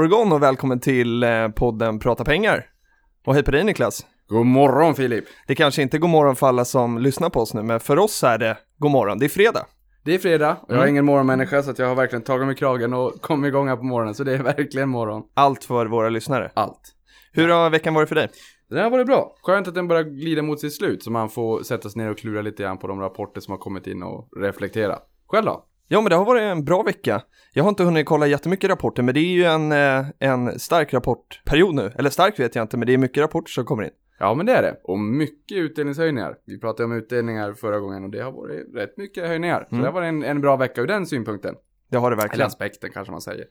morgon och välkommen till eh, podden Prata pengar. Och hej på dig Niklas. God morgon Filip! Det kanske inte är god morgon för alla som lyssnar på oss nu, men för oss är det god morgon. Det är fredag. Det är fredag och jag är Mm. ingen morgonmänniska så att jag har verkligen tagit mig kragen och kommit igång här på morgonen. Så det är verkligen morgon. Allt för våra lyssnare. Allt. Hur har veckan varit för dig? Det här var det bra. Skönt att den börjar glida mot sitt slut så man får sätta sig ner och klura lite grann på de rapporter som har kommit in och reflektera. Själv då? Ja, men det har varit en bra vecka. Jag har inte hunnit kolla jättemycket rapporter, men det är ju en, eh, en stark rapportperiod nu. Eller stark vet jag inte, men det är mycket rapporter som kommer in. Ja men det är det. Och mycket utdelningshöjningar. Vi pratade om utdelningar förra gången och det har varit rätt mycket höjningar. Så Mm. det har varit en, en bra vecka ur den synpunkten. Det har det Eller verkligen. aspekten kanske man säger.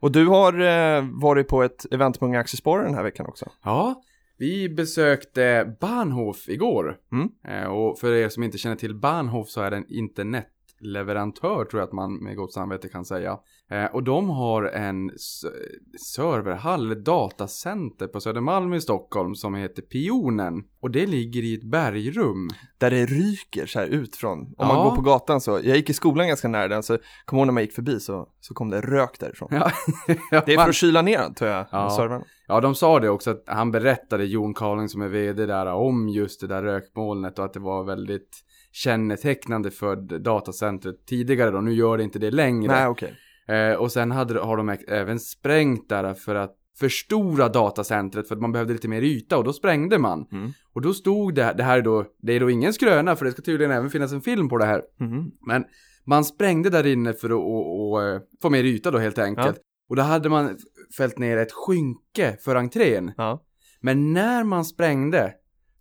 Och du har eh, varit på ett event med Unga Aktiesparare den här veckan också. Ja, vi besökte Bahnhof igår. Mm. Eh, och för er som inte känner till Bahnhof så är det en internetleverantör tror jag att man med gott samvete kan säga. Eh, och de har en serverhall, datacenter på Södermalm i Stockholm som heter Pionen. Och det ligger i ett bergrum. Där det ryker så här ut från, om Ja. man går på gatan så, jag gick i skolan ganska nära den, så kom ihåg när man gick förbi så, så kom det rök därifrån. Ja, Det är för att kyla ner tror jag, Ja. servern. Ja, de sa det också att han berättade, Jon Carling som är vd där, om just det där rökmolnet och att det var väldigt kännetecknande för datacentret tidigare då. Nu gör det inte det längre. Nej, okej. Eh, och sen hade, har de även sprängt där för att förstora datacentret för att man behövde lite mer yta och då sprängde man. Mm. Och då stod det, det här är då, det är då ingen skröna för det ska tydligen även finnas en film på det här. Mhm. Men man sprängde där inne för att och, och, eh, få mer yta då helt enkelt. Och då hade man fällt ner ett skynke för entrén. Ja. Men när man sprängde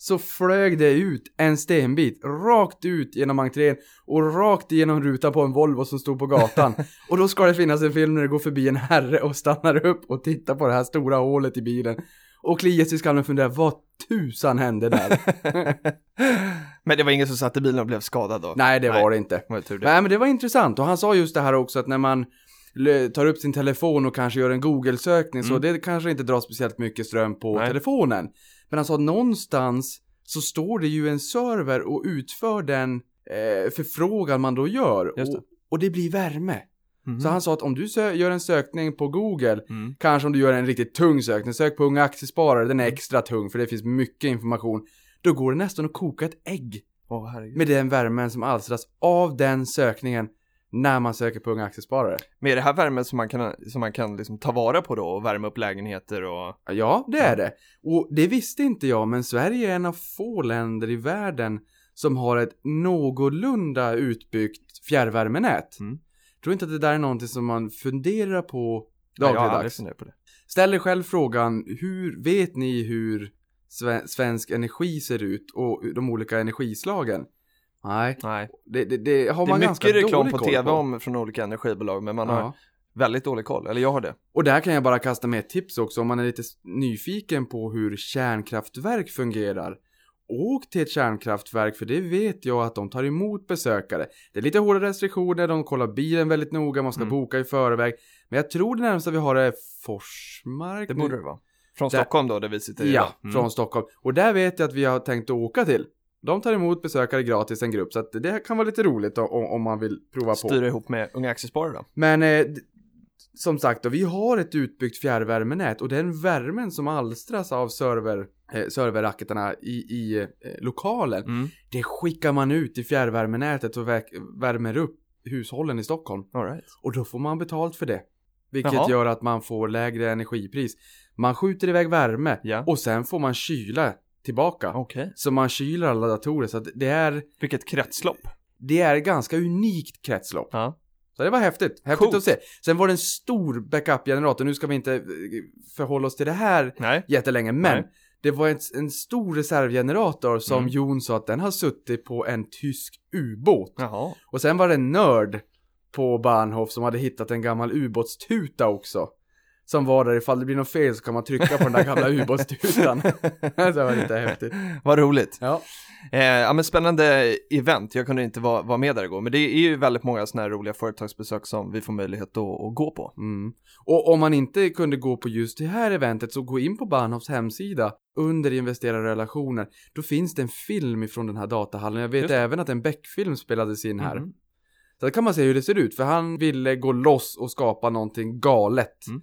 så flög det ut en stenbit rakt ut genom entrén och rakt igenom rutan på en Volvo som stod på gatan. och då ska det finnas en film när det går förbi en herre och stannar upp och tittar på det här stora hålet i bilen. Och kliar sig i skallen och funderar, vad tusan hände där? Men det var ingen som satt i bilen och blev skadad då? Nej, det Nej. var det inte. Det? Nej, men det var intressant. Och han sa just det här också att när man tar upp sin telefon och kanske gör en Google-sökning så det kanske inte drar speciellt mycket ström på Mm. Nej. telefonen. Men han sa att någonstans så står det ju en server och utför den eh, förfrågan man då gör. Det. Och, och det blir värme. Mhm. Så han sa att om du gör en sökning på Google, Mm. kanske om du gör en riktigt tung sökning, sök på unga aktiesparare, den är extra tung för det finns mycket information. Då går det nästan att koka ett ägg herregud. med den värmen som alstras av den sökningen när man söker på unga aktiesparare. Men är det här värmen som man kan, som man kan liksom ta vara på då och värma upp lägenheter och... Ja, det är det. Och det visste inte jag, men Sverige är en av få länder i världen som har ett någorlunda utbyggt fjärrvärmenät. Mm. Tror inte att det där är någonting som man funderar på Nej, jag dagligdags. på det. Ställ er själv frågan, hur vet ni hur sve- svensk energi ser ut och de olika energislagen? Nej, Nej. det, det, det har Det är man ganska mycket reklam på tv om från olika energibolag, men man har Ja. väldigt dålig koll. Eller jag har det. Och där kan jag bara kasta med ett tips också om man är lite nyfiken på hur kärnkraftverk fungerar. Åk till ett kärnkraftverk för det vet jag att de tar emot besökare. Det är lite hårda restriktioner, de kollar bilen väldigt noga, man ska Mm. boka i förväg. Men jag tror det närmsta vi har är Forsmark. Det borde det vara. Från Där- Stockholm då, där vi sitter Ja, idag. Mm. från Stockholm. Och där vet jag att vi har tänkt att åka till. De tar emot besökare gratis, en grupp. Så att det kan vara lite roligt då, om, om man vill prova på. Styra ihop med Unga Aktiesparare då. Men eh, som sagt då, vi har ett utbyggt fjärrvärmenät och den värmen som alstras av server, eh, serverracketarna i, i eh, lokalen, Mm. det skickar man ut i fjärrvärmenätet och vä- värmer upp hushållen i Stockholm. All right. Och då får man betalt för det. Vilket Jaha. gör att man får lägre energipris. Man skjuter iväg värme Ja. och sen får man kyla tillbaka. Okej. Så man kyler alla datorer så att det är, Vilket kretslopp. det är ganska unikt kretslopp. Ja. Så det var häftigt. Häftigt Coolt. att se. Sen var det en stor backup-generator. Nu ska vi inte eh, förhålla oss till det här Nej. jättelänge, men Nej. det var en, en stor reservgenerator som Mm. Jon sa att den har suttit på en tysk ubåt. Jaha. Och sen var det en nörd på Bahnhof som hade hittat en gammal ubåtstuta också. Som var där ifall det blir något fel så kan man trycka på den där gamla ubåtstutan. det var lite häftigt. Vad roligt. Ja. Eh, ja men spännande event, jag kunde inte vara, vara med där igår, men det är ju väldigt många sådana här roliga företagsbesök som vi får möjlighet att, att gå på. Mm. Och om man inte kunde gå på just det här eventet så gå in på Bahnhofs hemsida under investerarrelationer. Då finns det en film ifrån den här datahallen. Jag vet Just även att en Beck-film spelades in här. Mhm. Så då kan man se hur det ser ut, för han ville gå loss och skapa någonting galet. Mm.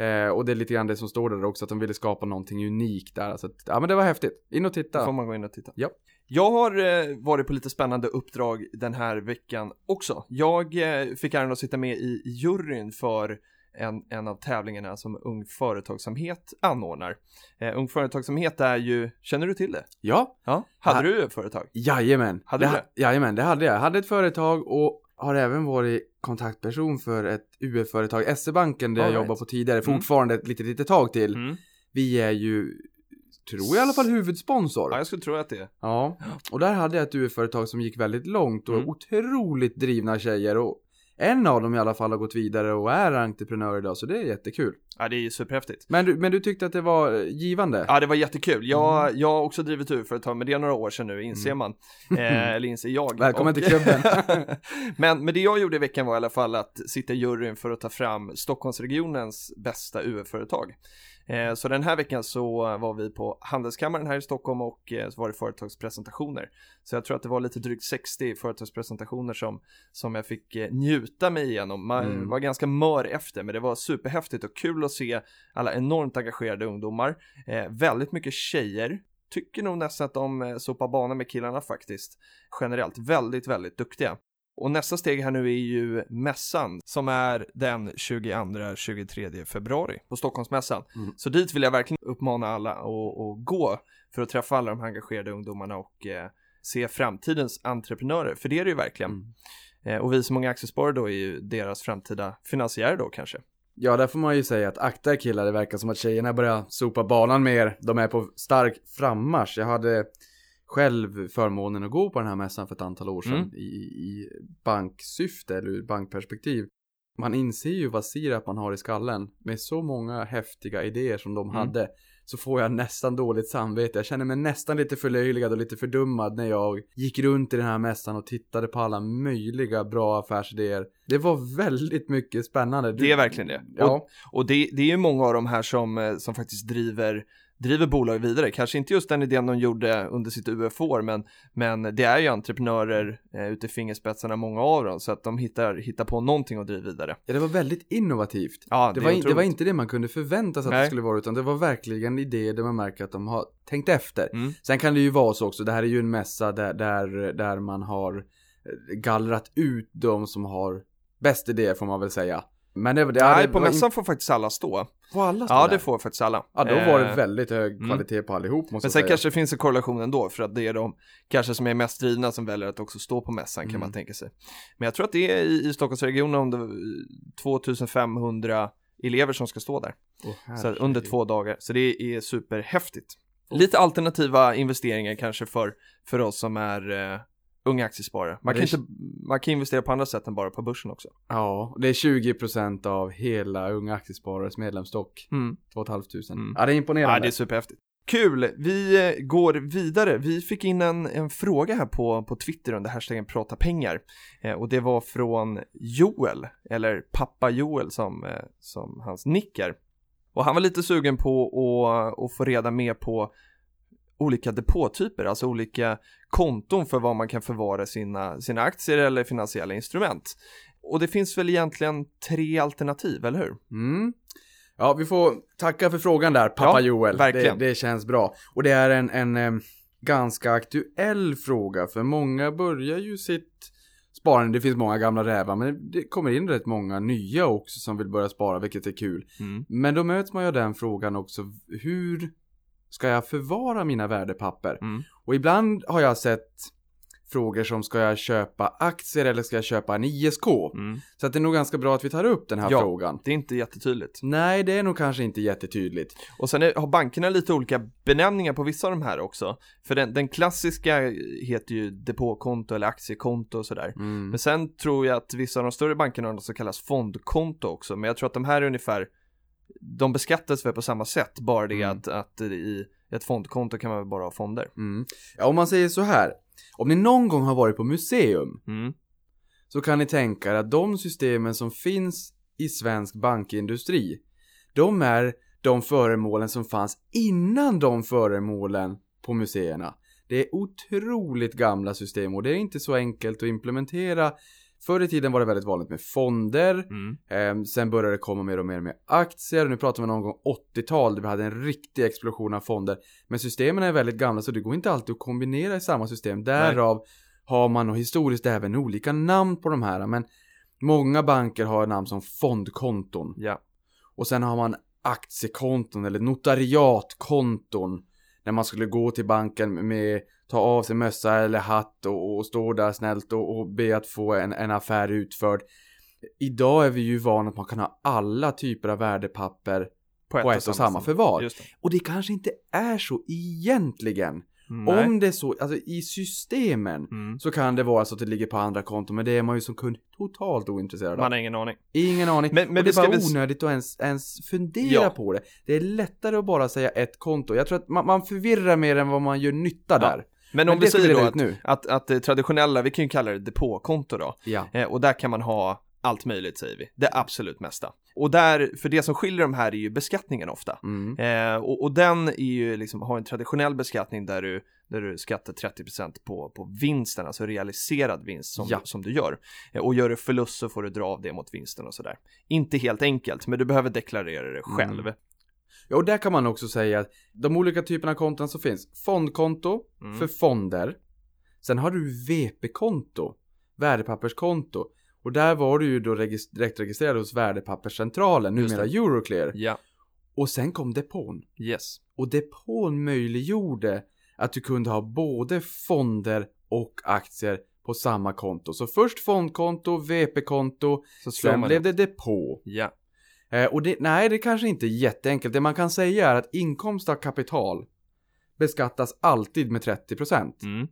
Eh, och det är lite grann det som står där också, att de ville skapa någonting unikt där. Så att, ja men det var häftigt. In och Då titta. får man gå in och titta. Ja. Jag har eh, varit på lite spännande uppdrag den här veckan också. Jag eh, fick äran att sitta med i juryn för en, en av tävlingarna som Ung Företagsamhet anordnar. Eh, Ung Företagsamhet är ju, känner du till det? Ja, Ja. Hade Ha- du ett företag? jajamän. Hade du det? Jajamän, det hade jag. Jag hade ett företag och har även varit kontaktperson för ett UF-företag, SE-banken, där All jag right. jobbade på tidigare, Mm. fortfarande ett litet, litet tag till. Mm. Vi är ju, tror jag i alla fall, huvudsponsor. Ja, jag skulle tro att det är. Ja, och där hade jag ett UF-företag som gick väldigt långt och Mm. otroligt drivna tjejer och en av dem i alla fall har gått vidare och är entreprenör idag, så det är jättekul. Ja, det är ju superhäftigt. Men du, men du tyckte att det var eh, givande? Ja, det var jättekul. Jag, Mm. jag har också drivit UF-företag, men det är några år sedan nu, inser man. Eh, eller inser jag. Välkommen Och- till klubben. men, men det jag gjorde i veckan var i alla fall att sitta i juryn för att ta fram Stockholmsregionens bästa UF-företag. Eh, så den här veckan så var vi på Handelskammaren här i Stockholm och eh, så var det företagspresentationer. Så jag tror att det var lite drygt 60 företagspresentationer som, som jag fick eh, njuta mig igenom. Man Mm. var ganska mör efter men det var superhäftigt och kul att se alla enormt engagerade ungdomar. Eh, väldigt mycket tjejer. Tycker nog nästan att de sopar banan med killarna faktiskt. Generellt väldigt, väldigt duktiga. Och nästa steg här nu är ju mässan som är den 22-23 februari på Stockholmsmässan. Mm. Så dit vill jag verkligen uppmana alla att, gå för att träffa alla de här engagerade ungdomarna och eh, se framtidens entreprenörer, för det är det ju verkligen. Mm. Eh, och vi som Unga Aktiesparare då är ju deras framtida finansiärer då kanske. Ja, där får man ju säga att akta er killar, det verkar som att tjejerna börjar sopa banan mer. De är på stark frammarsch. Jag hade själv förmånen att gå på den här mässan för ett antal år sedan Mm. i, i banksyfte eller ur bankperspektiv. Man inser ju vad sirap man har i skallen med så många häftiga idéer som de Mm. hade. Så får jag nästan dåligt samvete. Jag känner mig nästan lite förlöjligad och lite fördummad när jag gick runt i den här mässan och tittade på alla möjliga bra affärsidéer. Det var väldigt mycket spännande. Du- Det är verkligen det. Ja. Och, och det, det är ju många av de här som, eh, som faktiskt driver driver bolag vidare, kanske inte just den idén de gjorde under sitt UF-år, men, men det är ju entreprenörer eh, ute i fingerspetsarna, många av dem, så att de hittar, hittar på någonting och driver vidare. Ja, det var väldigt innovativt. Ja, Det, är var, in, det var inte det man kunde förvänta sig att Nej. det skulle vara, utan det var verkligen idéer där man märker att de har tänkt efter. Mm. Sen kan det ju vara så också, det här är ju en mässa där, där, där man har eh, gallrat ut de som har bäst idéer får man väl säga. Men det, det, Nej, det på mässan får faktiskt alla stå. In, får alla stå Ja, där? det får faktiskt alla. Ja, då var det Eh, väldigt hög mm. kvalitet på allihop måste Men sen säga. kanske det finns en korrelation ändå, för att det är de kanske som är mest drivna som väljer att också stå på mässan kan Mm. man tänka sig. Men jag tror att det är i, i Stockholmsregionen om det är 2500 elever som ska stå där. Åh, Så under två dagar, så det är superhäftigt. Lite alternativa investeringar kanske för, för oss som är uh, unga aktiesparare. Man kan, inte, man kan investera på andra sätt än bara på börsen också. Ja, det är 20% av hela Unga Aktiesparares medlemsstock. Mm. 2 500. Mm. Ja, det är imponerande. Ja, det är superhäftigt. Kul! Vi eh, går vidare. Vi fick in en, en fråga här på, på Twitter under hashtaggen prata pengar. Eh, och det var från Joel, eller pappa Joel som, eh, som hans nick är. Och han var lite sugen på att, att få reda mer på olika depåtyper, alltså olika konton för vad man kan förvara sina, sina aktier eller finansiella instrument. Och det finns väl egentligen tre alternativ, eller hur? Mm. Ja, vi får tacka för frågan där, pappa Ja, Joel. verkligen. Det, det känns bra. Och det är en, en eh, ganska aktuell fråga, för många börjar ju sitt sparande. Det finns många gamla rävar, men det kommer in rätt många nya också som vill börja spara, vilket är kul. Mm. Men då möts man ju av den frågan också, hur ska jag förvara mina värdepapper? Mm. Och ibland har jag sett frågor som ska jag köpa aktier eller ska jag köpa en ISK? Mm. Så att det är nog ganska bra att vi tar upp den här Ja. frågan. Det är inte jättetydligt. Nej, det är nog kanske inte jättetydligt. Och sen är, har bankerna lite olika benämningar på vissa av de här också. För den, den klassiska heter ju depåkonto eller aktiekonto och sådär. Mm. Men sen tror jag att vissa av de större bankerna har något som kallas fondkonto också. Men jag tror att de här är ungefär de beskattas väl på samma sätt, bara det Mm. att, att i ett fondkonto kan man väl bara ha fonder. Mm. Ja, om man säger så här. Om ni någon gång har varit på museum Mm. så kan ni tänka er att de systemen som finns i svensk bankindustri, de är de föremålen som fanns innan de föremålen på museerna. Det är otroligt gamla system och det är inte så enkelt att implementera. Förr i tiden var det väldigt vanligt med fonder, Mm. Ehm, sen började det komma mer och mer med aktier. Nu pratar vi någon gång 80-tal där vi hade en riktig explosion av fonder. Men systemen är väldigt gamla så det går inte alltid att kombinera i samma system. Därav har man och historiskt även olika namn på de här. Men många banker har namn som fondkonton. Ja. Och sen har man aktiekonton eller notariatkonton. När man skulle gå till banken med ta av sig mössa eller hatt och, och stå där snällt och, och be att få en, en affär utförd. Idag är vi ju vana att man kan ha alla typer av värdepapper på ett och samma förvar. Det. Och det kanske inte är så egentligen. Nej. Om det är så, alltså i systemen Mm. så kan det vara så att det ligger på andra konton men det är man ju som kund totalt ointresserad av. Man har ingen aning. Ingen aning. Men- men och vi det är bara väl- onödigt att ens, ens fundera Ja. på det. Det är lättare att bara säga ett konto. Jag tror att man, man förvirrar mer än vad man gör nytta där. Men Men om det vi säger då att, nu. att, att det traditionella, vi kan ju kalla det depåkonto då, Ja. eh, och där kan man ha allt möjligt säger vi, det absolut mesta. Och där, för det som skiljer de här är ju beskattningen ofta. Mm. Eh, och, och den är ju liksom, har en traditionell beskattning där du, där du skattar 30% på, på vinsten, alltså realiserad vinst som, Ja. som du gör. Eh, och gör du förlust så får du dra av det mot vinsten och sådär. Inte helt enkelt, men du behöver deklarera det själv. Mm. Ja, och där kan man också säga att de olika typerna av konton som finns. Fondkonto Mm. för fonder. Sen har du VP-konto, värdepapperskonto. Och där var du ju då regis- direkt registrerad hos Värdepapperscentralen, numera. Euroclear. Ja, Och sen kom depån. yes. Och depån möjliggjorde att du kunde ha både fonder och aktier på samma konto. Så först fondkonto, VP-konto, sen blev det depå. Ja, Eh, och det, nej, det kanske inte är jätteenkelt. Det man kan säga är att inkomst av kapital beskattas alltid med 30%. mm.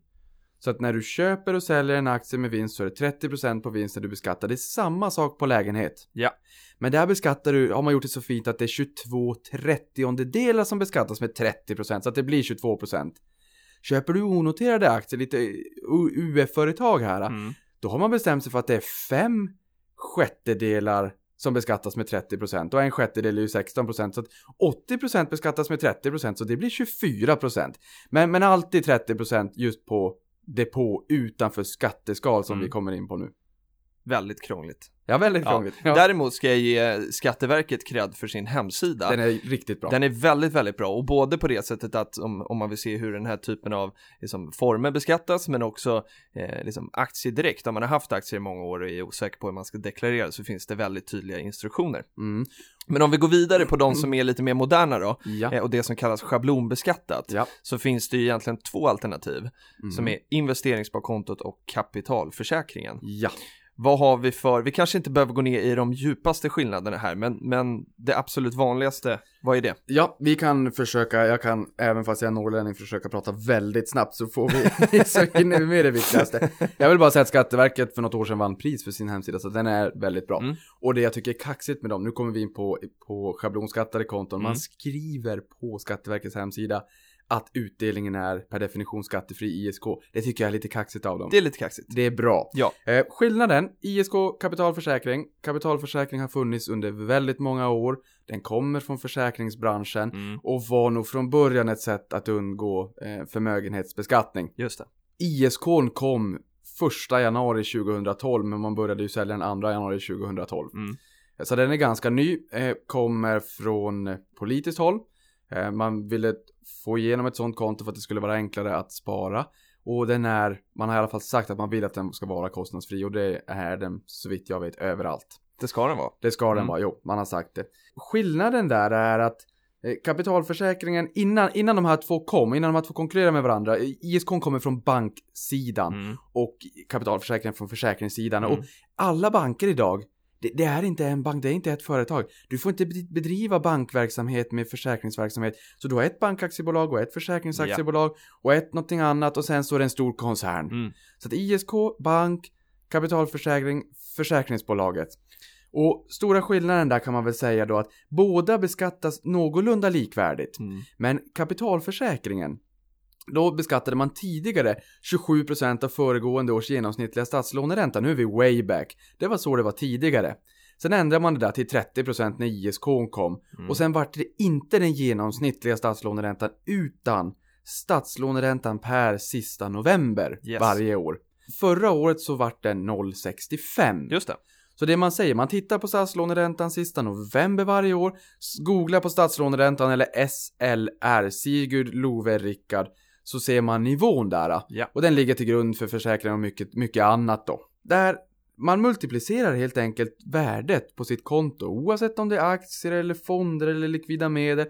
Så att när du köper och säljer en aktie med vinst så är det 30% på vinsten du beskattar. Det är samma sak på lägenhet. Ja. Men där beskattar du, har man gjort det så fint att det är 22 trettiondedelar som beskattas med 30% så att det blir 22%. Köper du onoterade aktier, lite UF-företag här, Mm. då har man bestämt sig för att det är fem sjättedelar som beskattas med 30% och en sjättedel är ju 16% så att 80% beskattas med 30% så det blir 24%. Men, men alltid 30% just på depå utanför skatteskal som Mm. vi kommer in på nu. Väldigt krångligt. Ja, väldigt Ja. krångligt. Ja, Däremot ska jag ge Skatteverket cred för sin hemsida. Den är riktigt bra. Den är väldigt, väldigt bra och både på det sättet att om, om man vill se hur den här typen av liksom, former beskattas men också eh, liksom, aktier direkt. Om man har haft aktier i många år och är osäker på hur man ska deklarera så finns det väldigt tydliga instruktioner. Mm. Men om vi går vidare på de som är lite mer moderna då Ja. eh, och det som kallas schablonbeskattat Ja. så finns det ju egentligen två alternativ Mm. som är investeringssparkontot och kapitalförsäkringen. Ja. Vad har vi för, vi kanske inte behöver gå ner i de djupaste skillnaderna här, men, men det absolut vanligaste, vad är det? Ja, vi kan försöka, jag kan även fast jag är norrlänning försöka prata väldigt snabbt så får vi, så hinner vi med det viktigaste. Jag vill bara säga att Skatteverket för något år sedan vann pris för sin hemsida så den är väldigt bra. Mm. Och det jag tycker är kaxigt med dem, nu kommer vi in på, på schablonskattade konton, man Mm. skriver på Skatteverkets hemsida att utdelningen är per definition skattefri ISK. Det tycker jag är lite kaxigt av dem. Det är lite kaxigt. Det är bra. Ja. Eh, skillnaden, ISK kapitalförsäkring. Kapitalförsäkring har funnits under väldigt många år. Den kommer från försäkringsbranschen Mm, och var nog från början ett sätt att undgå eh, förmögenhetsbeskattning. just det. ISK kom första januari 2012 men man började ju sälja den 2 januari 2012. Mm. Så den är ganska ny, eh, kommer från politiskt håll. Eh, man ville få igenom ett sånt konto för att det skulle vara enklare att spara. Och den är, man har i alla fall sagt att man vill att den ska vara kostnadsfri och det är den så vitt jag vet överallt. Det ska den vara. Det ska den Mm. vara, jo, man har sagt det. Skillnaden där är att eh, kapitalförsäkringen, innan, innan de här två kom, innan de här två konkurrerar med varandra, eh, ISK kommer från banksidan Mm. och kapitalförsäkringen från försäkringssidan. Mm. Och alla banker idag, det, det är inte en bank, det är inte ett företag. Du får inte bed- bedriva bankverksamhet med försäkringsverksamhet. Så du har ett bankaktiebolag och ett försäkringsaktiebolag och ett någonting annat och sen så är det en stor koncern. Mm. Så att ISK, bank, kapitalförsäkring, försäkringsbolaget. Och stora skillnaden där kan man väl säga då att båda beskattas någorlunda likvärdigt. Mm. Men kapitalförsäkringen, då beskattade man tidigare 27% av föregående års genomsnittliga statslåneränta. Nu är vi way back. Det var så det var tidigare. Sen ändrade man det där till 30% när ISK kom. Mm. Och sen vart det inte den genomsnittliga statslåneräntan utan statslåneräntan per sista november Yes. varje år. Förra året så vart den 0,65. Just det. Så det man säger, man tittar på statslåneräntan sista november varje år, googlar på statslåneräntan eller SLR, Sigurd, Love, Rickard, så ser man nivån där. Ja. Och den ligger till grund för försäkringen och mycket, mycket annat då. Där man multiplicerar helt enkelt värdet på sitt konto, oavsett om det är aktier eller fonder eller likvida medel,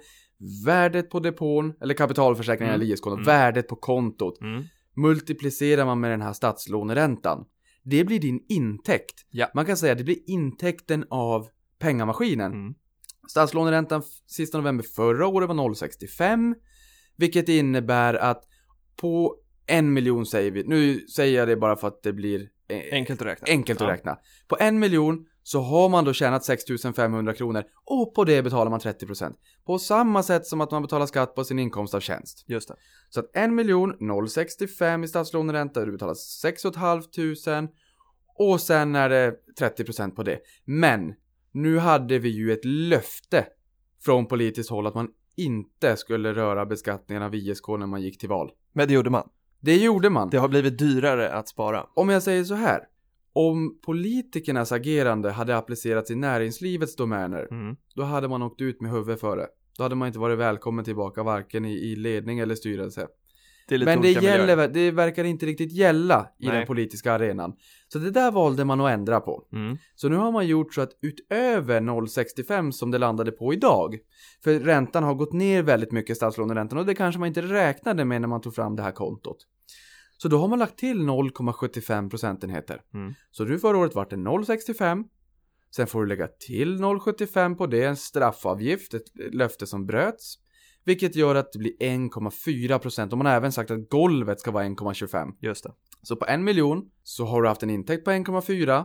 värdet på depån, eller kapitalförsäkringen Mm. eller ISK, Mm. värdet på kontot, Mm. multiplicerar man med den här statslåneräntan. Det blir din intäkt. Ja. Man kan säga att det blir intäkten av pengamaskinen. Mm. Statslåneräntan sista november förra året var 0,65. Vilket innebär att på en miljon säger vi, nu säger jag det bara för att det blir eh, Enkelt att räkna. enkelt att räkna. På en miljon så har man då tjänat 6500 kronor och på det betalar man 30%. På samma sätt som att man betalar skatt på sin inkomst av tjänst. Just det. Så att en miljon 065 i statslåneränta, du betalar 6 500 och sen är det 30% på det. Men nu hade vi ju ett löfte från politiskt håll att man inte skulle röra beskattningen av ISK när man gick till val. Men det gjorde man. Det gjorde man. Det har blivit dyrare att spara. Om jag säger så här. Om politikernas agerande hade applicerats i näringslivets domäner, Mm. då hade man åkt ut med huvudet före. Då hade man inte varit välkommen tillbaka varken i, i ledning eller styrelse. Det är lite Men det, gäller, det verkar inte riktigt gälla i Nej. den politiska arenan. Så det där valde man att ändra på. Mm. Så nu har man gjort så att utöver 0,65 som det landade på idag, för räntan har gått ner väldigt mycket, statslåneräntan, och det kanske man inte räknade med när man tog fram det här kontot. Så då har man lagt till 0,75 procentenheter. Mm. Så nu förra året vart det 0,65. Sen får du lägga till 0,75 på det, en straffavgift, ett löfte som bröts. Vilket gör att det blir 1,4 procent. Och man har även sagt att golvet ska vara 1,25. Just det. Så på en miljon så har du haft en intäkt på 1,4.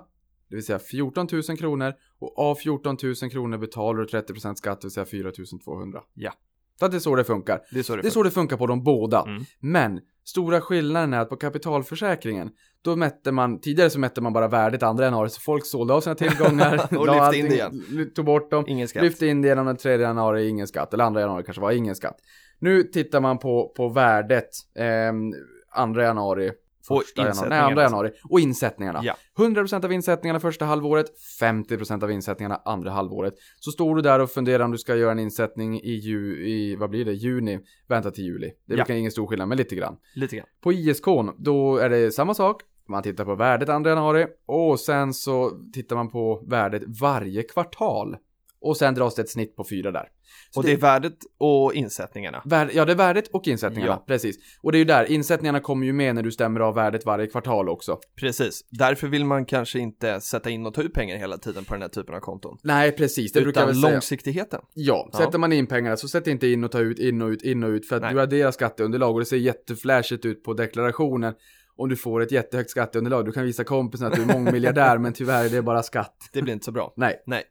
Det vill säga 14 000 kronor. Och av 14 000 kronor betalar du 30% skatt, det vill säga 4 200. Ja. Så att det är så det funkar. Det är så det, Det är så det funkar på de båda. Mm. Men stora skillnaden är att på kapitalförsäkringen, då mätte man, tidigare så mätte man bara värdet andra januari, så folk sålde av sina tillgångar, Och lyfte in det allting- ly- tog bort dem, Ingen skatt. lyfte in det genom den tredje januari, ingen skatt, eller andra januari kanske var ingen skatt. Nu tittar man på, på värdet, ehm, andra januari, Och första januari, nej, andra januari, och insättningarna. Ja. 100% av insättningarna första halvåret, 50% av insättningarna andra halvåret. Så står du där och funderar om du ska göra en insättning i, ju, i vad blir det, juni, vänta till juli. Det Ja. brukar ingen stor skillnad, men lite grann. Lite grann. På ISK, då är det samma sak. Man tittar på värdet 2 januari och sen så tittar man på värdet varje kvartal. Och sen dras det ett snitt på fyra där. Så Och det är värdet och insättningarna. Värde, ja, det är värdet och insättningarna. Ja. Precis. Och det är ju där, insättningarna kommer ju med när du stämmer av värdet varje kvartal också. Precis. Därför vill man kanske inte sätta in och ta ut pengar hela tiden på den här typen av konton. Nej, precis. Det brukar jag Utan väl långsiktigheten. Ja, Ja. sätter man in pengarna så sätt inte in och ta ut, in och ut, in och ut. För att Nej. du adderar skatteunderlag och det ser jätteflashigt ut på deklarationen. Om du får ett jättehögt skatteunderlag. Du kan visa kompisen att du är mångmiljardär men tyvärr är det bara skatt. Det blir inte så bra. Nej. Nej.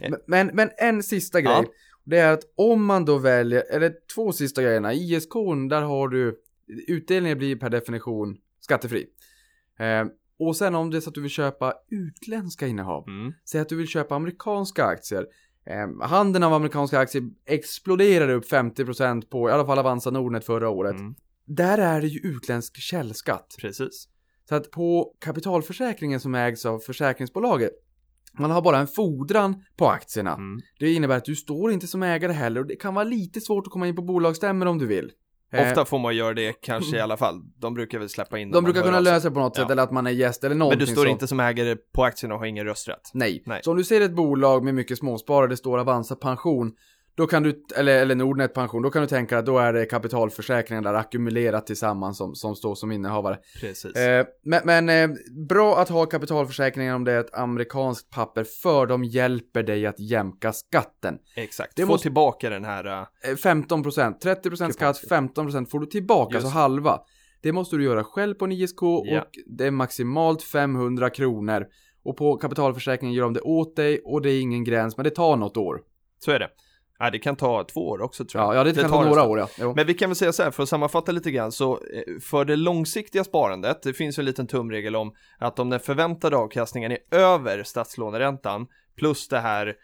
Men, men, men en sista grej. Ja. Det är att om man då väljer, eller två sista grejerna. ISK, där har du, utdelningen blir per definition skattefri. Eh, och sen om det är så att du vill köpa utländska innehav. Mm. Säg att du vill köpa amerikanska aktier. Eh, handeln av amerikanska aktier exploderade upp 50% på i alla fall Avanza Nordnet förra året. Mm. Där är det ju utländsk källskatt. Precis. Så att på kapitalförsäkringen som ägs av försäkringsbolaget, man har bara en fordran på aktierna. Mm. Det innebär att du står inte som ägare heller och det kan vara lite svårt att komma in på bolagsstämmor om du vill. Eh, Ofta får man göra det kanske i alla fall. De brukar väl släppa in de brukar kunna lösa det på något sätt Ja. eller att man är gäst eller Men någonting du står sånt. inte som ägare på aktierna och har ingen rösträtt. Nej. Nej. Så om du ser ett bolag med mycket småsparare, det står Avanza pension, då kan du, eller, eller Nordnet pension, då kan du tänka att då är det kapitalförsäkringen där ackumulerat tillsammans som, som står som innehavare. Precis. Eh, men men eh, bra att ha kapitalförsäkringen om det är ett amerikanskt papper, för de hjälper dig att jämka skatten. Exakt. det Få måste- tillbaka den här... äh, Eh, 15%, 30% skatt, 15% får du tillbaka, Just. alltså halva. Det måste du göra själv på en ISK Ja. och det är maximalt 500 kronor. Och på kapitalförsäkringen gör de det åt dig och det är ingen gräns, men det tar något år. Så är det. Ja, det kan ta två år också tror jag. Ja, ja det, kan ta några år ja. Jo. Men vi kan väl säga så här, för att sammanfatta lite grann, så eh, för det långsiktiga sparandet, det finns ju en liten tumregel om att om den förväntade avkastningen är över statslåneräntan plus det här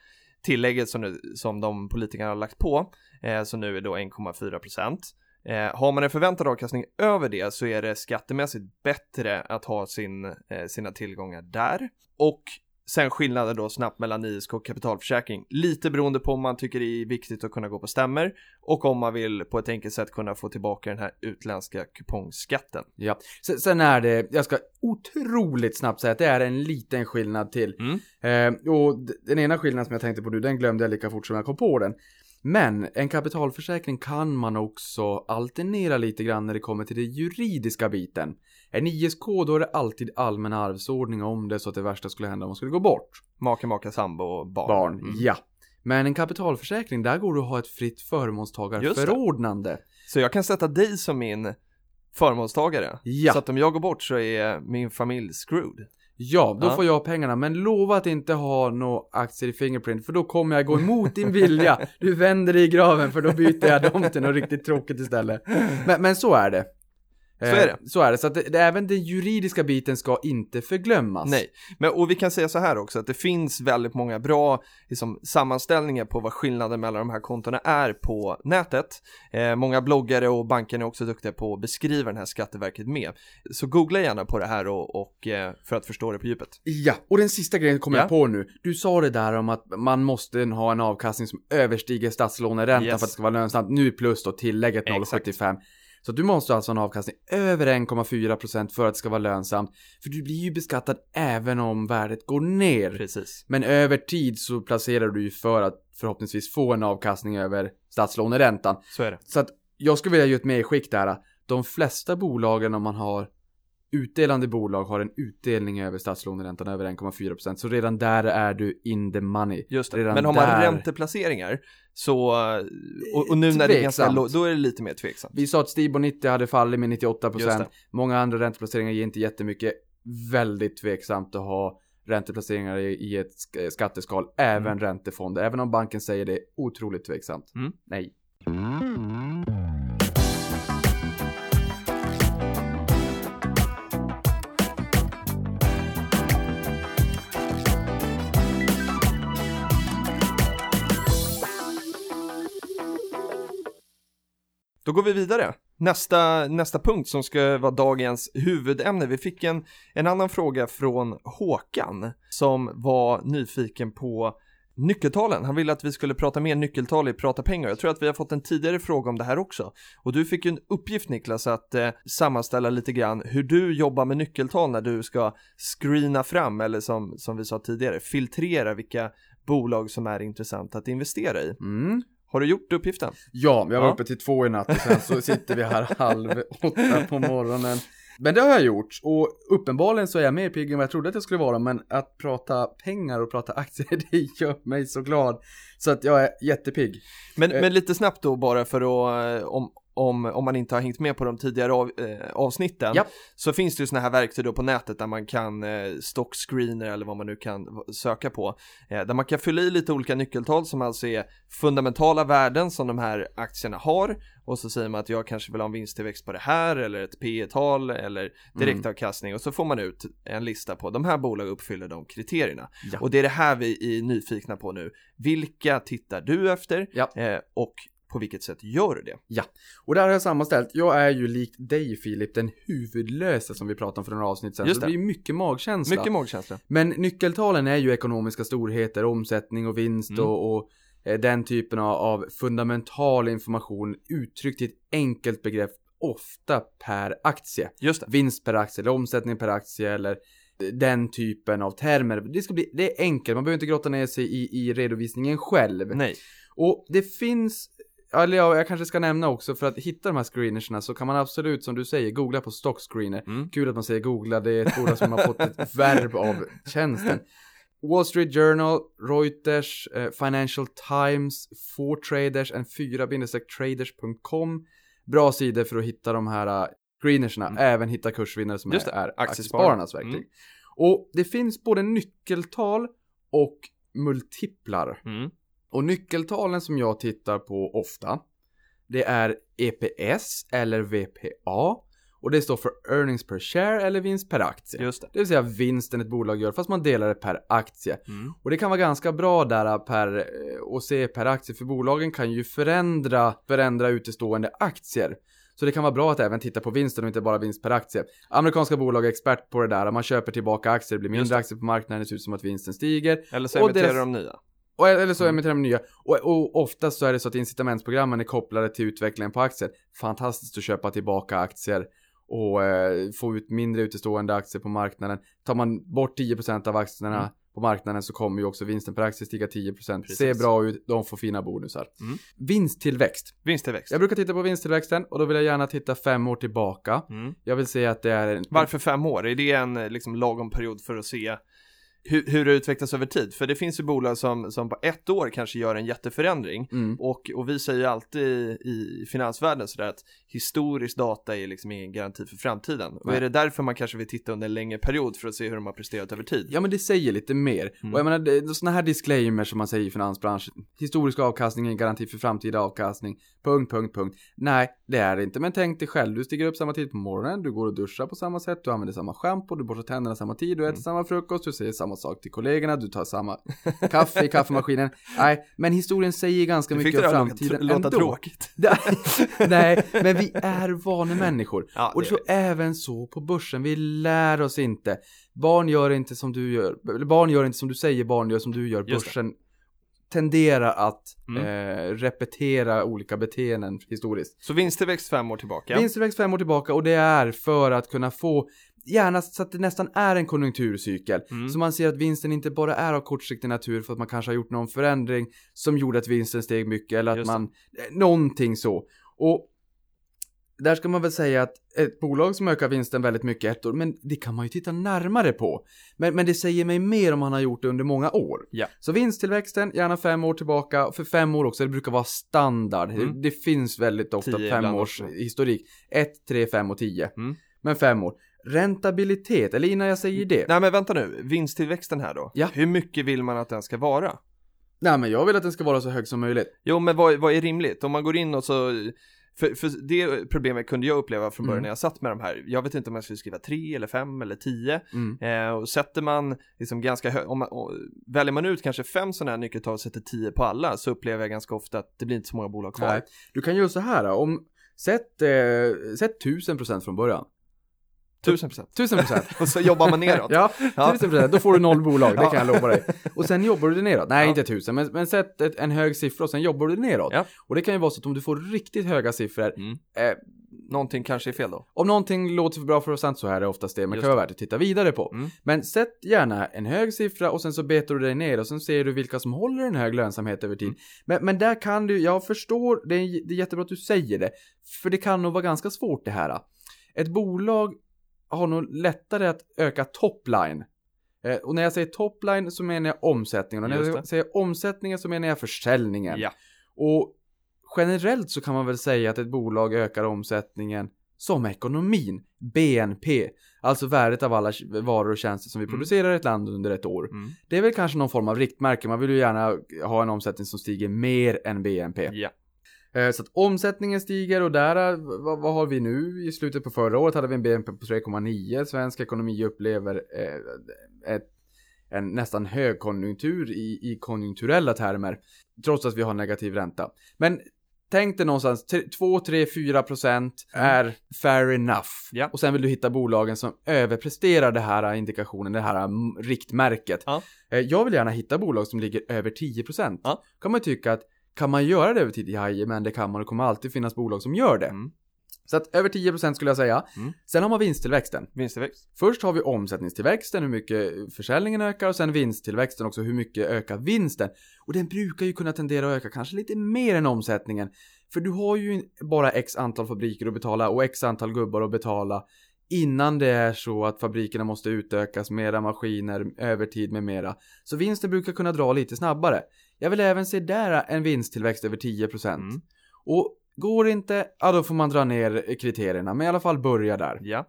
tillägget som, nu, som de politikerna har lagt på, eh, som nu är då 1,4 procent. Eh, har man en förväntad avkastning över det så är det skattemässigt bättre att ha sin, eh, sina tillgångar där. Och sen skillnaden då snabbt mellan ISK och kapitalförsäkring. Lite beroende på om man tycker det är viktigt att kunna gå på stämmer och om man vill på ett enkelt sätt kunna få tillbaka den här utländska kupongskatten. Ja. Sen, sen är det, jag ska otroligt snabbt säga att det är en liten skillnad till. Mm. Eh, och den ena skillnaden som jag tänkte på nu, den glömde jag lika fort som jag kom på den. Men en kapitalförsäkring kan man också alternera lite grann när det kommer till den juridiska biten. En ISK, då är det alltid allmän arvsordning om det så att det värsta skulle hända om man skulle gå bort. Make, maka, sambo och barn. Barn, Mm. ja. Men en kapitalförsäkring, där går det att ha ett fritt förmånstagarförordnande. Så jag kan sätta dig som min förmånstagare. Ja. Så att om jag går bort så är min familj screwed. Ja, då Ja. får jag pengarna, men lova att inte ha några aktier i Fingerprint, för då kommer jag gå emot din vilja. Du vänder dig i graven, för då byter jag dem till något riktigt tråkigt istället. Men, men så är det. Eh, Så är det. Så är det, så att det, det, även den juridiska biten ska inte förglömmas. Nej, men och vi kan säga så här också att det finns väldigt många bra liksom, sammanställningar på vad skillnaden mellan de här kontona är på nätet. Eh, många bloggare och banker är också duktiga på att beskriva den här Skatteverket med. Så googla gärna på det här och, och eh, för att förstå det på djupet. Ja, och den sista grejen kommer Ja. jag på nu. Du sa det där om att man måste ha en avkastning som överstiger statslåneräntan Yes. för att det ska vara lönsamt. Nu plus då tillägget Exakt. 0,75. Så du måste alltså ha en avkastning över 1,4% för att det ska vara lönsamt. För du blir ju beskattad även om värdet går ner. Precis. Men över tid så placerar du ju för att förhoppningsvis få en avkastning över statslåneräntan. Så är det. Så att jag skulle vilja ge ett medskick där. De flesta bolagen om man har utdelande bolag har en utdelning över statslåneräntan över 1,4%. Så redan där är du in the money. Just det. Redan Men har man där- ränteplaceringar så, och, och nu när det är ganska lågt, då är det lite mer tveksamt. Vi sa att Stibor 90 hade fallit med 98%. Just det. Många andra ränteplaceringar ger inte jättemycket. Väldigt tveksamt att ha ränteplaceringar i, ett sk- skatteskal. Även räntefonder. Även om banken säger det, otroligt tveksamt. Mm. Nej. Då går vi vidare. Nästa, nästa punkt som ska vara dagens huvudämne. Vi fick en, en annan fråga från Håkan som var nyfiken på nyckeltalen. Han ville att vi skulle prata mer nyckeltal i Prata pengar. Jag tror att vi har fått en tidigare fråga om det här också. Och du fick ju en uppgift Niklas att eh, sammanställa lite grann hur du jobbar med nyckeltal när du ska screena fram eller som, som vi sa tidigare filtrera vilka bolag som är intressanta att investera i. Mm. Har du gjort uppgiften? Ja, jag var Ja. uppe till två i natt och sen så sitter vi här halv åtta på morgonen. Men det har jag gjort och uppenbarligen så är jag mer pigg än vad jag trodde att jag skulle vara men att prata pengar och prata aktier det gör mig så glad. Så att jag är jättepigg. Men, Eh. men lite snabbt då bara för att, eh, om, om, om man inte har hängt med på de tidigare av, eh, avsnitten, Japp. så finns det ju sådana här verktyg då på nätet där man kan eh, stockscreener eller vad man nu kan söka på, eh, där man kan fylla i lite olika nyckeltal som alltså är fundamentala värden som de här aktierna har och så säger man att jag kanske vill ha en vinsttillväxt på det här eller ett P tal eller direktavkastning och så får man ut en lista på de här bolagen uppfyller de kriterierna. Ja. Och det är det här vi är nyfikna på nu. Vilka tittar du efter Ja. eh, och på vilket sätt gör du det? Och där har jag sammanställt, jag är ju likt dig Filip, den huvudlösa som vi pratade om för några avsnitt sedan. Just så det det. blir mycket magkänsla. Mycket magkänsla. Men nyckeltalen är ju ekonomiska storheter, omsättning och vinst Mm. och, och eh, den typen av, av fundamental information uttryckt i ett enkelt begrepp, ofta per aktie. Just det. Vinst per aktie eller omsättning per aktie eller den typen av termer. Det, ska bli, det är enkelt, man behöver inte grotta ner sig i, i redovisningen själv. Nej. Och det finns, eller ja, jag kanske ska nämna också för att hitta de här screenersna så kan man absolut som du säger googla på stockscreener. Mm. Kul att man säger googla, det är ett ord som har fått ett verb av tjänsten. Wall Street Journal, Reuters, eh, Financial Times, 4traders, en 4-traders.com. Bra sidor för att hitta de här uh, screenersna, Mm. även hitta kursvinnare som Just är, det, är aktiespararna. aktiespararnas verktyg. Mm. Och det finns både nyckeltal och multiplar. Mm. Och nyckeltalen som jag tittar på ofta, det är EPS eller VPA. Och det står för Earnings per share eller vinst per aktie. Just det. Det vill säga vinsten ett bolag gör fast man delar det per aktie. Mm. Och det kan vara ganska bra där per, eh, att se per aktie för bolagen kan ju förändra, förändra utestående aktier. Så det kan vara bra att även titta på vinsten och inte bara vinst per aktie. Amerikanska bolag är expert på det där. Man köper tillbaka aktier, det blir mindre det. aktier på marknaden, det ser ut som att vinsten stiger. Eller så Och emitterar deras- de nya. Och, eller så Mm. emitterar de nya. Och, och oftast så är det så att incitamentsprogrammen är kopplade till utvecklingen på aktier. Fantastiskt att köpa tillbaka aktier och eh, få ut mindre utestående aktier på marknaden. Tar man bort 10% av aktierna Mm. på marknaden så kommer ju också vinsten per aktie stiga 10%. Precis. Ser bra ut, de får fina bonusar. Mm. Vinsttillväxt. Vinsttillväxt. Jag brukar titta på vinsttillväxten och då vill jag gärna titta fem år tillbaka. Mm. Jag vill säga att det är en... Varför fem år? Är det en liksom, lagom period för att se hur, hur det utvecklas över tid? För det finns ju bolag som, som på ett år kanske gör en jätteförändring. Mm. Och, och vi säger ju alltid i finansvärlden sådär att historisk data är liksom ingen garanti för framtiden. Och Nej. är det därför man kanske vill titta under en längre period för att se hur de har presterat över tid? Ja men det säger lite mer. Mm. Och jag menar, det- sådana här disclaimers som man säger i finansbranschen. Historisk avkastning är en garanti för framtida avkastning. Punkt, punkt, punkt. Nej, det är det inte. Men tänk dig själv, du stiger upp samma tid på morgonen, du går och duschar på samma sätt, du använder samma schampo, du borstar tänderna samma tid, du äter Mm. samma frukost, du säger samma sak till kollegorna, du tar samma kaffe i kaffemaskinen. Nej, men historien säger ganska Du mycket det om framtiden låta, låta ändå. tråkigt. Nej, men vi är vanemänniskor. Ja, Och det så även så på börsen, vi lär oss inte. Barn gör inte som du gör, barn gör inte som du säger, barn gör som du gör. Börsen tenderar att Mm. eh, repetera olika beteenden historiskt. Så vinsttillväxt fem år tillbaka. Vinsttillväxt fem år tillbaka och det är för att kunna få Gärna så att det nästan är en konjunkturcykel. Mm. Så man ser att vinsten inte bara är av kortsiktig natur för att man kanske har gjort någon förändring som gjorde att vinsten steg mycket eller att man, eh, någonting så. Och där ska man väl säga att ett bolag som ökar vinsten väldigt mycket ett år, men det kan man ju titta närmare på. Men, men det säger mig mer om man har gjort det under många år. Ja. Så vinsttillväxten, gärna fem år tillbaka, för fem år också, det brukar vara standard. Mm. Det, det finns väldigt ofta fem års också. historik. Ett, tre, fem och tio. Mm. Men fem år. Rentabilitet, eller innan jag säger det. Nej men vänta nu, vinsttillväxten här då. Ja. Hur mycket vill man att den ska vara? Nej men jag vill att den ska vara så hög som möjligt. Jo men vad, vad är rimligt? Om man går in och så för, för det problemet kunde jag uppleva från början Mm. när jag satt med de här. Jag vet inte om jag skulle skriva 3 eller 5 eller 10. Mm. Eh, och sätter man liksom ganska högt, om man, och, väljer man ut kanske fem sådana här nyckeltal och sätter 10 på alla så upplever jag ganska ofta att det blir inte så många bolag kvar. Nej. Du kan göra så här om Sätt, eh, sätt 1000% från början. 1000 procent. 1000%. Och så jobbar man neråt. ja, Ja. 1000% då får du noll bolag, det kan jag lova dig. Och sen jobbar du det neråt. Nej, inte 1000, men, men sätt ett, en hög siffra och sen jobbar du det neråt. Ja. Och det kan ju vara så att om du får riktigt höga siffror, Mm. eh, Någonting kanske är fel då. om någonting låter för bra för att sant så här är det oftast det, men Just kan vara värt att titta vidare på. Mm. Men sätt gärna en hög siffra och sen så betar du dig ner och sen ser du vilka som håller en hög lönsamhet över tid. Mm. Men, men där kan du, jag förstår, det är, det är jättebra att du säger det, för det kan nog vara ganska svårt det här. Ett bolag har nog lättare att öka topline. Eh, och när jag säger topline så menar jag omsättningen. Och när jag säger omsättningen så menar jag försäljningen. Ja. Och generellt så kan man väl säga att ett bolag ökar omsättningen som ekonomin, BNP, alltså värdet av alla varor och tjänster som vi Mm. producerar i ett land under ett år. Mm. Det är väl kanske någon form av riktmärke, man vill ju gärna ha en omsättning som stiger mer än BNP. Ja. Eh, Så att omsättningen stiger och där, eh, vad, vad har vi nu? I slutet på förra året hade vi en BNP på 3,9. Svensk ekonomi upplever eh, ett, en nästan högkonjunktur i, i konjunkturella termer. Trots att vi har negativ ränta. Men tänk dig någonstans 2, 3, 4 procent är fair enough. Ja. Och sen vill du hitta bolagen som överpresterar det här indikationen, det här mm, riktmärket. Ja. Jag vill gärna hitta bolag som ligger över 10 procent. Ja. Kan man tycka att kan man göra det över tid? Jajamän, det kan man. Det kommer alltid finnas bolag som gör det. Mm. Så att över 10% skulle jag säga. Mm. Sen har man vinsttillväxten. Vinsttillväxt. Först har vi omsättningstillväxten, hur mycket försäljningen ökar och sen vinsttillväxten också, hur mycket ökar vinsten. Och den brukar ju kunna tendera att öka kanske lite mer än omsättningen. För du har ju bara x antal fabriker att betala och x antal gubbar att betala innan det är så att fabrikerna måste utökas, mera maskiner, övertid med mera. Så vinsten brukar kunna dra lite snabbare. Jag vill även se där en vinsttillväxt över 10%. Mm. Och går det inte, ja då får man dra ner kriterierna, men i alla fall börja där. Ja.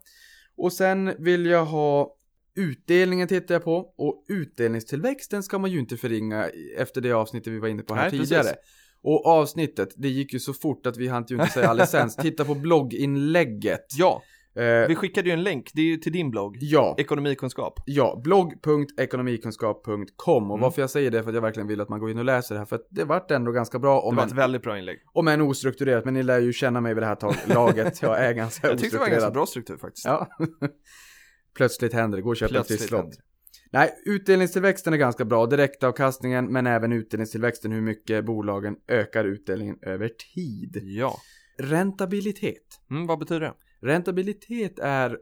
Och sen vill jag ha Utdelningen tittar jag på och utdelningstillväxten ska man ju inte förringa efter det avsnittet vi var inne på här Nej, tidigare. precis. Och avsnittet, det gick ju så fort att vi hann ju inte säga alldeles Titta på blogginlägget. Ja, vi skickade ju en länk, det är ju till din blogg, ja, Ekonomikunskap. ja, blogg.ekonomikunskap.com och Mm. varför jag säger det är för att jag verkligen vill att man går in och läser det här för att det vart ändå ganska bra Det om var än, ett väldigt bra inlägg. om än ostrukturerat men ni lär ju känna mig vid det här tag- laget. Jag är ganska Jag tyckte det var en ganska ostrukturerad. bra struktur faktiskt. Ja. Plötsligt händer det, gå och en Plötsligt trisslott. det. Nej, utdelningstillväxten är ganska bra. Direktavkastningen, men även utdelningstillväxten, hur mycket bolagen ökar utdelningen över tid. Ja. Rentabilitet. Mm, vad betyder det? Räntabilitet är,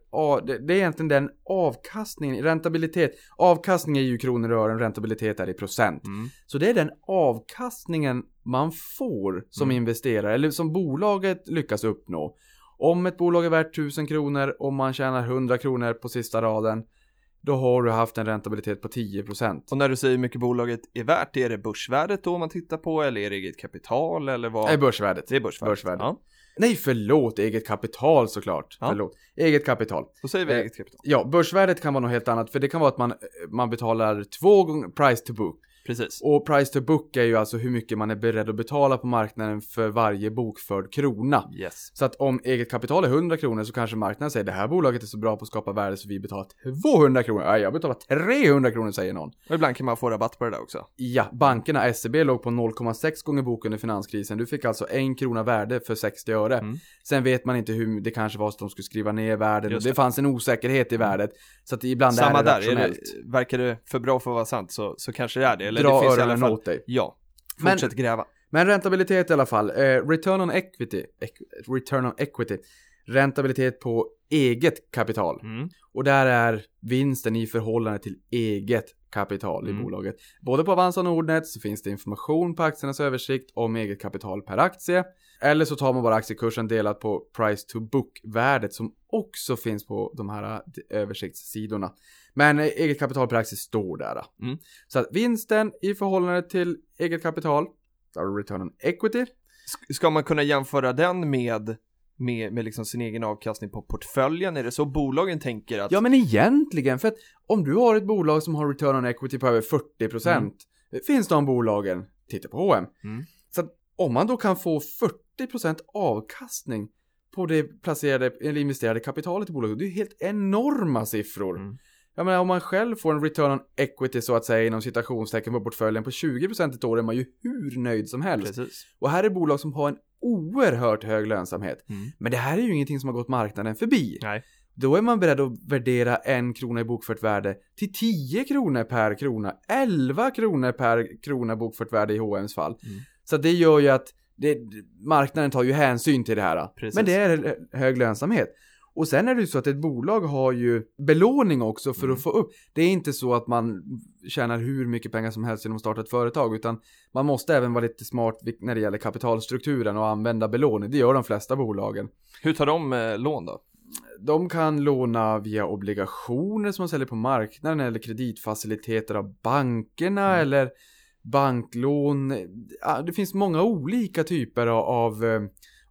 det är egentligen den avkastningen. Räntabilitet, avkastning är ju kronor och ören, räntabilitet är i procent. Mm. Så det är den avkastningen man får som Mm. investerare, eller som bolaget lyckas uppnå. Om ett bolag är värt 1000 kronor och man tjänar 100 kronor på sista raden, då har du haft en räntabilitet på 10%. Och när du säger hur mycket bolaget är värt, är det börsvärdet då man tittar på eller är det eget kapital eller vad? Det är börsvärdet. det är börsvärdet. börsvärdet. Ja, Nej, förlåt, eget kapital såklart. Ja. Förlåt. Eget kapital. då säger vi Eh, eget kapital. Ja, börsvärdet kan vara något helt annat, för det kan vara att man, man betalar två gånger price to book. Precis. Och price to book är ju alltså hur mycket man är beredd att betala på marknaden för varje bokförd krona. Yes. Så att om eget kapital är 100 kronor så kanske marknaden säger det här bolaget är så bra på att skapa värde så vi betalar 200 kronor. Nej, jag betalar 300 kronor säger någon. Och ibland kan man få rabatt på det där också. Ja, bankerna, SEB låg på 0,6 gånger bok under finanskrisen. Du fick alltså en krona värde för 60 öre. Mm. Sen vet man inte hur, det kanske var så att de skulle skriva ner värden. Just Det. det. fanns en osäkerhet i värdet. Så att ibland Samma är det där, är rationellt. det, verkar det för bra för att vara sant så, så kanske det är det. Eller Dra det finns i alla öronen fall. åt dig. Ja, Men- fortsätt gräva. Men räntabilitet i alla fall. Eh, return on equity. Equ- return on equity. Räntabilitet på eget kapital. Mm. Och där är vinsten i förhållande till eget kapital i Mm. bolaget. Både på Avanza och Nordnet så finns det information på aktiernas översikt om eget kapital per aktie. Eller så tar man bara aktiekursen delat på price to book-värdet som också finns på de här eh, översiktssidorna. Men eget kapital per aktie står där. Mm. Så att vinsten i förhållande till eget kapital, då har du return on equity. Sk- Ska man kunna jämföra den med, med, med liksom sin egen avkastning på portföljen? Är det så bolagen tänker att Ja men egentligen, för att om du har ett bolag som har return on equity på över 40% Mm. finns de bolagen, titta på H&M. Mm. Så att om man då kan få 40% avkastning på det placerade eller investerade kapitalet i bolaget, det är ju helt enorma siffror. Mm. Jag menar om man själv får en return on equity så att säga inom citationstecken på portföljen på 20% ett år är man ju hur nöjd som helst. Precis. Och här är bolag som har en oerhört hög lönsamhet. Mm. Men det här är ju ingenting som har gått marknaden förbi. Nej. Då är man beredd att värdera en krona i bokfört värde till 10 kronor per krona, 11 kronor per krona bokfört värde i H&M's fall. Mm. Så det gör ju att det, marknaden tar ju hänsyn till det här. Precis. Men det är hög lönsamhet. Och sen är det ju så att ett bolag har ju belåning också för Mm. att få upp. Det är inte så att man tjänar hur mycket pengar som helst genom att starta ett företag utan man måste även vara lite smart när det gäller kapitalstrukturen och använda belåning. Det gör de flesta bolagen. Hur tar de eh, lån då? De kan låna via obligationer som man säljer på marknaden eller kreditfaciliteter av bankerna Mm. eller banklån. Det finns många olika typer av,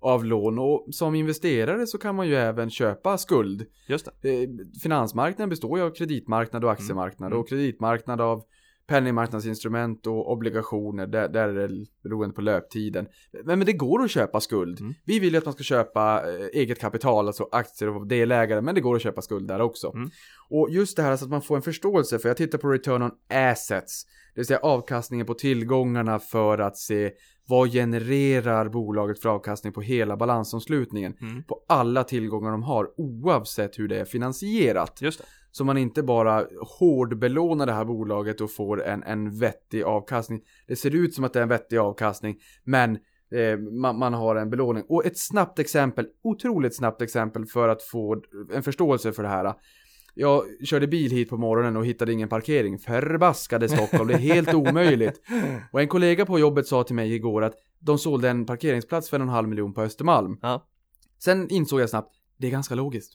av, lån och som investerare så kan man ju även köpa skuld. Just det. Eh, Finansmarknaden består ju av kreditmarknad och aktiemarknad Mm. och kreditmarknad av penningmarknadsinstrument och obligationer, där, där är det beroende på löptiden. Men, men det går att köpa skuld. Mm. Vi vill ju att man ska köpa eh, eget kapital, alltså aktier och delägare, men det går att köpa skuld där också. Mm. Och just det här så att man får en förståelse, för jag tittar på return on assets, det vill säga avkastningen på tillgångarna för att se vad genererar bolaget för avkastning på hela balansomslutningen Mm. på alla tillgångar de har oavsett hur det är finansierat. Just det. Så man inte bara hårdbelånar det här bolaget och får en, en vettig avkastning. Det ser ut som att det är en vettig avkastning, men eh, man, man har en belåning. Och ett snabbt exempel, otroligt snabbt exempel för att få en förståelse för det här. Jag körde bil hit på morgonen och hittade ingen parkering. Förbaskade Stockholm, det är helt omöjligt. Och en kollega på jobbet sa till mig igår att de sålde en parkeringsplats för en halv miljon på Östermalm. Ja. Sen insåg jag snabbt, det är ganska logiskt.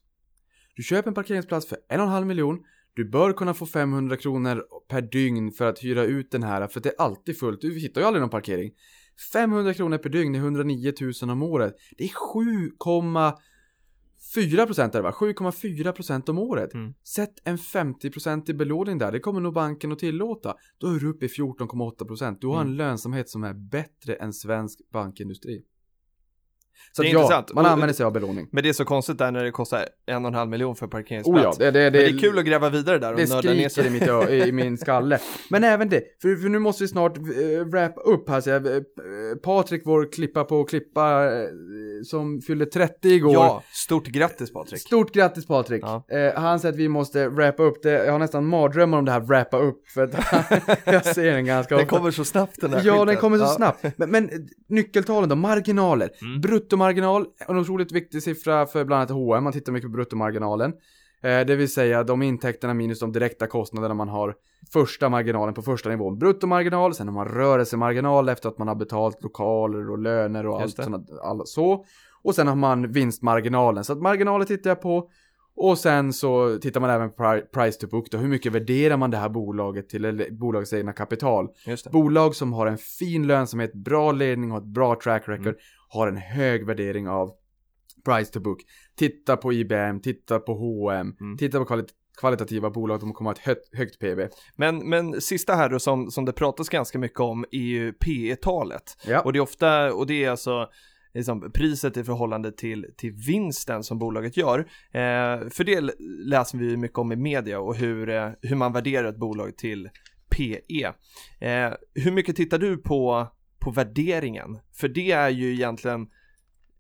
Du köper en parkeringsplats för en och en halv miljon. Du bör kunna få 500 kronor per dygn för att hyra ut den här, för det är alltid fullt. Du hittar ju aldrig någon parkering. 500 kronor per dygn är 109 000 om året. Det är 4% är det va? 7,4% om året. Mm. Sätt en 50% i belåning där, det kommer nog banken att tillåta. Då är du uppe i 14,8%. Du har en Mm. lönsamhet som är bättre än svensk bankindustri. Så Det är ja, intressant. man använder sig av belåning. Men det är så konstigt där när det kostar en och en halv miljon för parkeringsplats. Oh ja, det, det, Men det är kul att gräva vidare där och det nörda ner skriker i, sig. mitt, i min skalle. Men även det, för, för nu måste vi snart äh, wrap upp här. Så jag, äh, Patrik, vår klippa på klippa äh, som fyllde 30 igår. Ja, stort grattis Patrik. Stort grattis Patrik! Ja. Eh, han säger att vi måste wrappa upp det. Jag har nästan mardrömmar om det här wrappa upp. För att jag ser den ganska Den ofta. kommer så snabbt den här Ja, skylten. den kommer så Ja. snabbt. Men, men eh, nyckeltalen då, marginaler. Mm. Bruttomarginal, en otroligt viktig siffra för bland annat H&M. Man tittar mycket på bruttomarginalen. Eh, det vill säga de intäkterna minus de direkta kostnaderna man har första marginalen på första nivån. Bruttomarginal, sen har man rörelsemarginal efter att man har betalt lokaler och löner och allt sånt, all, så. Och sen har man vinstmarginalen. Så att marginaler tittar jag på. Och sen så tittar man även på pri- price to book då. Hur mycket värderar man det här bolaget till, eller bolagets egna kapital? Bolag som har en fin lönsamhet, bra ledning och ett bra track record Mm. har en hög värdering av price to book. Titta på IBM, titta på H&M, Mm. titta på kvalit kvalitativa bolag, de kommer ha ett högt, högt PB. Men, men sista här då som, som det pratas ganska mycket om är ju P talet Ja. Och det är ofta, och det är alltså liksom, priset i förhållande till, till vinsten som bolaget gör. Eh, för det läser vi mycket om i media och hur, eh, hur man värderar ett bolag till PE. Eh, hur mycket tittar du på, på värderingen? För det är ju egentligen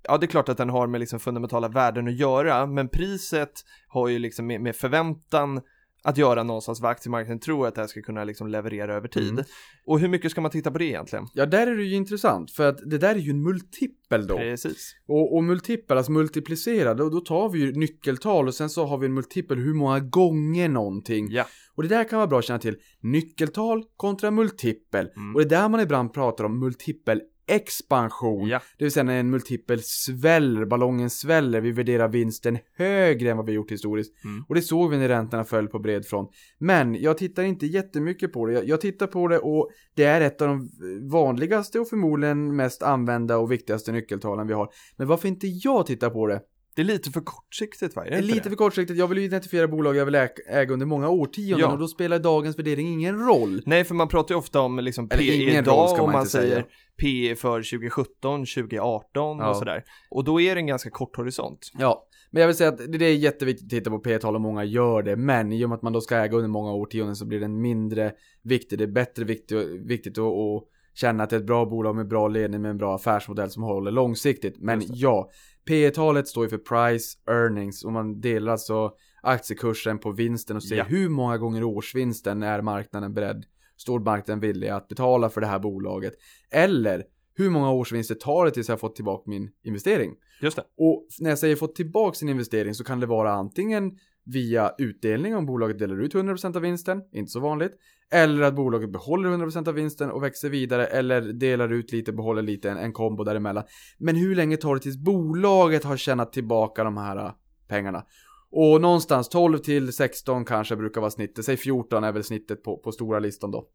Ja, det är klart att den har med liksom fundamentala värden att göra, men priset har ju liksom med, med förväntan att göra någonstans vad aktiemarknaden tror att det här ska kunna liksom leverera över tid. Mm. Och hur mycket ska man titta på det egentligen? ja, där är det ju intressant för att det där är ju en multipel då. Precis. Och, och multipel, alltså multiplicerad, och då tar vi ju nyckeltal och sen så har vi en multipel hur många gånger någonting. Ja. Och det där kan vara bra att känna till. Nyckeltal kontra multipel. Mm. Och det är där man ibland pratar om multipel expansion. Ja. Det vill säga när en multipel sväller, ballongen sväller, vi värderar vinsten högre än vad vi gjort historiskt. Mm. Och det såg vi när räntorna föll på bred front. Men jag tittar inte jättemycket på det. Jag, jag tittar på det och det är ett av de vanligaste och förmodligen mest använda och viktigaste nyckeltalen vi har. Men varför inte jag tittar på det? Det är lite för kortsiktigt va? Är det Det är lite det? för kortsiktigt. Jag vill ju identifiera bolag jag vill äga under många årtionden Ja. och då spelar dagens värdering ingen roll. Nej, för man pratar ju ofta om liksom Eller PE ingen roll idag ska och man man säger. PE för 2017, 2018 Ja. och sådär. Och då är det en ganska kort horisont. Ja, men jag vill säga att det är jätteviktigt att titta på P-tal och många gör det. Men i och med att man då ska äga under många årtionden så blir den mindre viktig. Det är bättre viktigt, viktigt att, att känna att det är ett bra bolag med bra ledning med en bra affärsmodell som håller långsiktigt. Men ja, P talet står ju för price earnings och man delar alltså aktiekursen på vinsten och ser Ja. hur många gånger årsvinsten är marknaden beredd, står marknaden villig att betala för det här bolaget. Eller hur många årsvinster tar det tills jag fått tillbaka min investering? Just det. Och när jag säger fått tillbaka sin investering så kan det vara antingen via utdelning om bolaget delar ut 100% av vinsten, inte så vanligt. Eller att bolaget behåller 100% av vinsten och växer vidare eller delar ut lite, behåller lite, en, en kombo däremellan. Men hur länge tar det tills bolaget har tjänat tillbaka de här äh, pengarna? Och någonstans 12 till 16 kanske brukar vara snittet, säg 14 är väl snittet på, på stora listan då.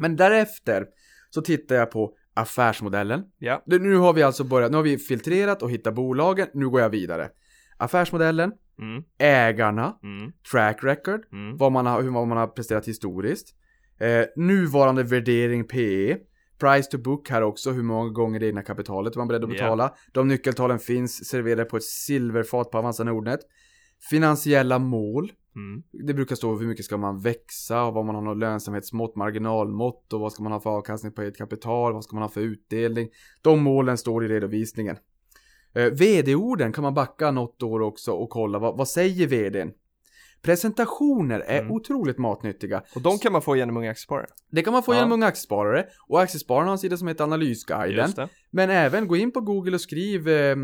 Men därefter så tittar jag på affärsmodellen. Ja. Nu har vi alltså börjat, nu har vi filtrerat och hittat bolagen, nu går jag vidare. Affärsmodellen, Mm. ägarna, Mm. track record, Mm. vad man har, hur vad man har presterat historiskt, eh, nuvarande värdering PE, price to book här också, hur många gånger det egna kapitalet man är beredd att betala. De nyckeltalen finns serverade på ett silverfat på Avanza Nordnet. Finansiella mål, Mm. det brukar stå hur mycket ska man växa och vad man har något lönsamhetsmått, marginalmått och vad ska man ha för avkastning på eget kapital, vad ska man ha för utdelning. De målen står i redovisningen. Eh, VD-orden kan man backa något år också och kolla vad, vad säger VDn? Presentationer är Mm. otroligt matnyttiga. Och de kan man få genom Unga Aktiesparare. Det kan man få Ja. genom Unga Aktiesparare och Aktiespararna har en sida som heter Analysguiden. Men även gå in på Google och skriv eh,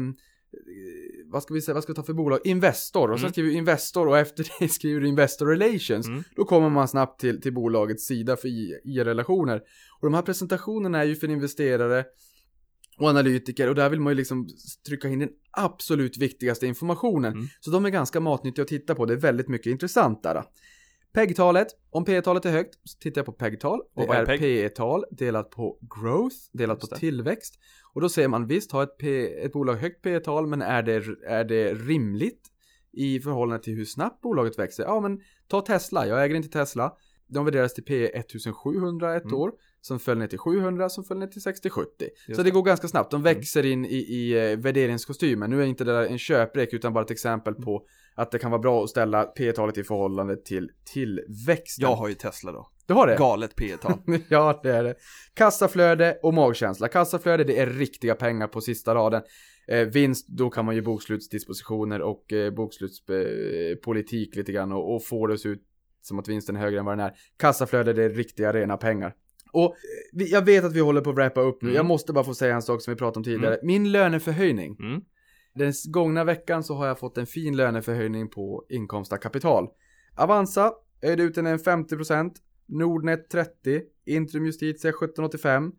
vad ska vi säga, vad ska vi ta för bolag? Investor. Och sen Mm. skriver du Investor och efter det skriver du Investor Relations. Mm. Då kommer man snabbt till, till bolagets sida för I-relationer. Och de här presentationerna är ju för investerare och analytiker och där vill man ju liksom trycka in den absolut viktigaste informationen. Mm. Så de är ganska matnyttiga att titta på, det är väldigt mycket intressant där. PEG-talet, om P-talet är högt så tittar jag på PEG-tal. Det Och är är? P-tal delat på growth, delat Just på det. tillväxt. Och då ser man visst har ett, P, ett bolag högt P-tal men är det, är det rimligt i förhållande till hur snabbt bolaget växer? Ja men ta Tesla, jag äger inte Tesla. De värderas till P 1700 ett Mm. år, som föll ner till 700, som föll ner till 60-70. Just Så det går ganska snabbt, de Mm. växer in i, i eh, värderingskostymen. Nu är inte det där en köprek utan bara ett exempel Mm. på att det kan vara bra att ställa P-talet i förhållande till tillväxten. Jag har ju Tesla då. Du har det? Galet P tal. ja, det är det. Kassaflöde och magkänsla. Kassaflöde, det är riktiga pengar på sista raden. Eh, vinst, då kan man ju bokslutsdispositioner och eh, bokslutspolitik politik lite grann och, och få det att se ut som att vinsten är högre än vad den är. Kassaflöde, det är riktiga rena pengar. Och eh, jag vet att vi håller på att wrappa upp nu. Mm. Jag måste bara få säga en sak som vi pratade om tidigare. Min löneförhöjning. Mm. Den gångna veckan så har jag fått en fin löneförhöjning på inkomst av kapital. Avanza höjde ut en 50%, Nordnet 30, Intrum Justitia 1785,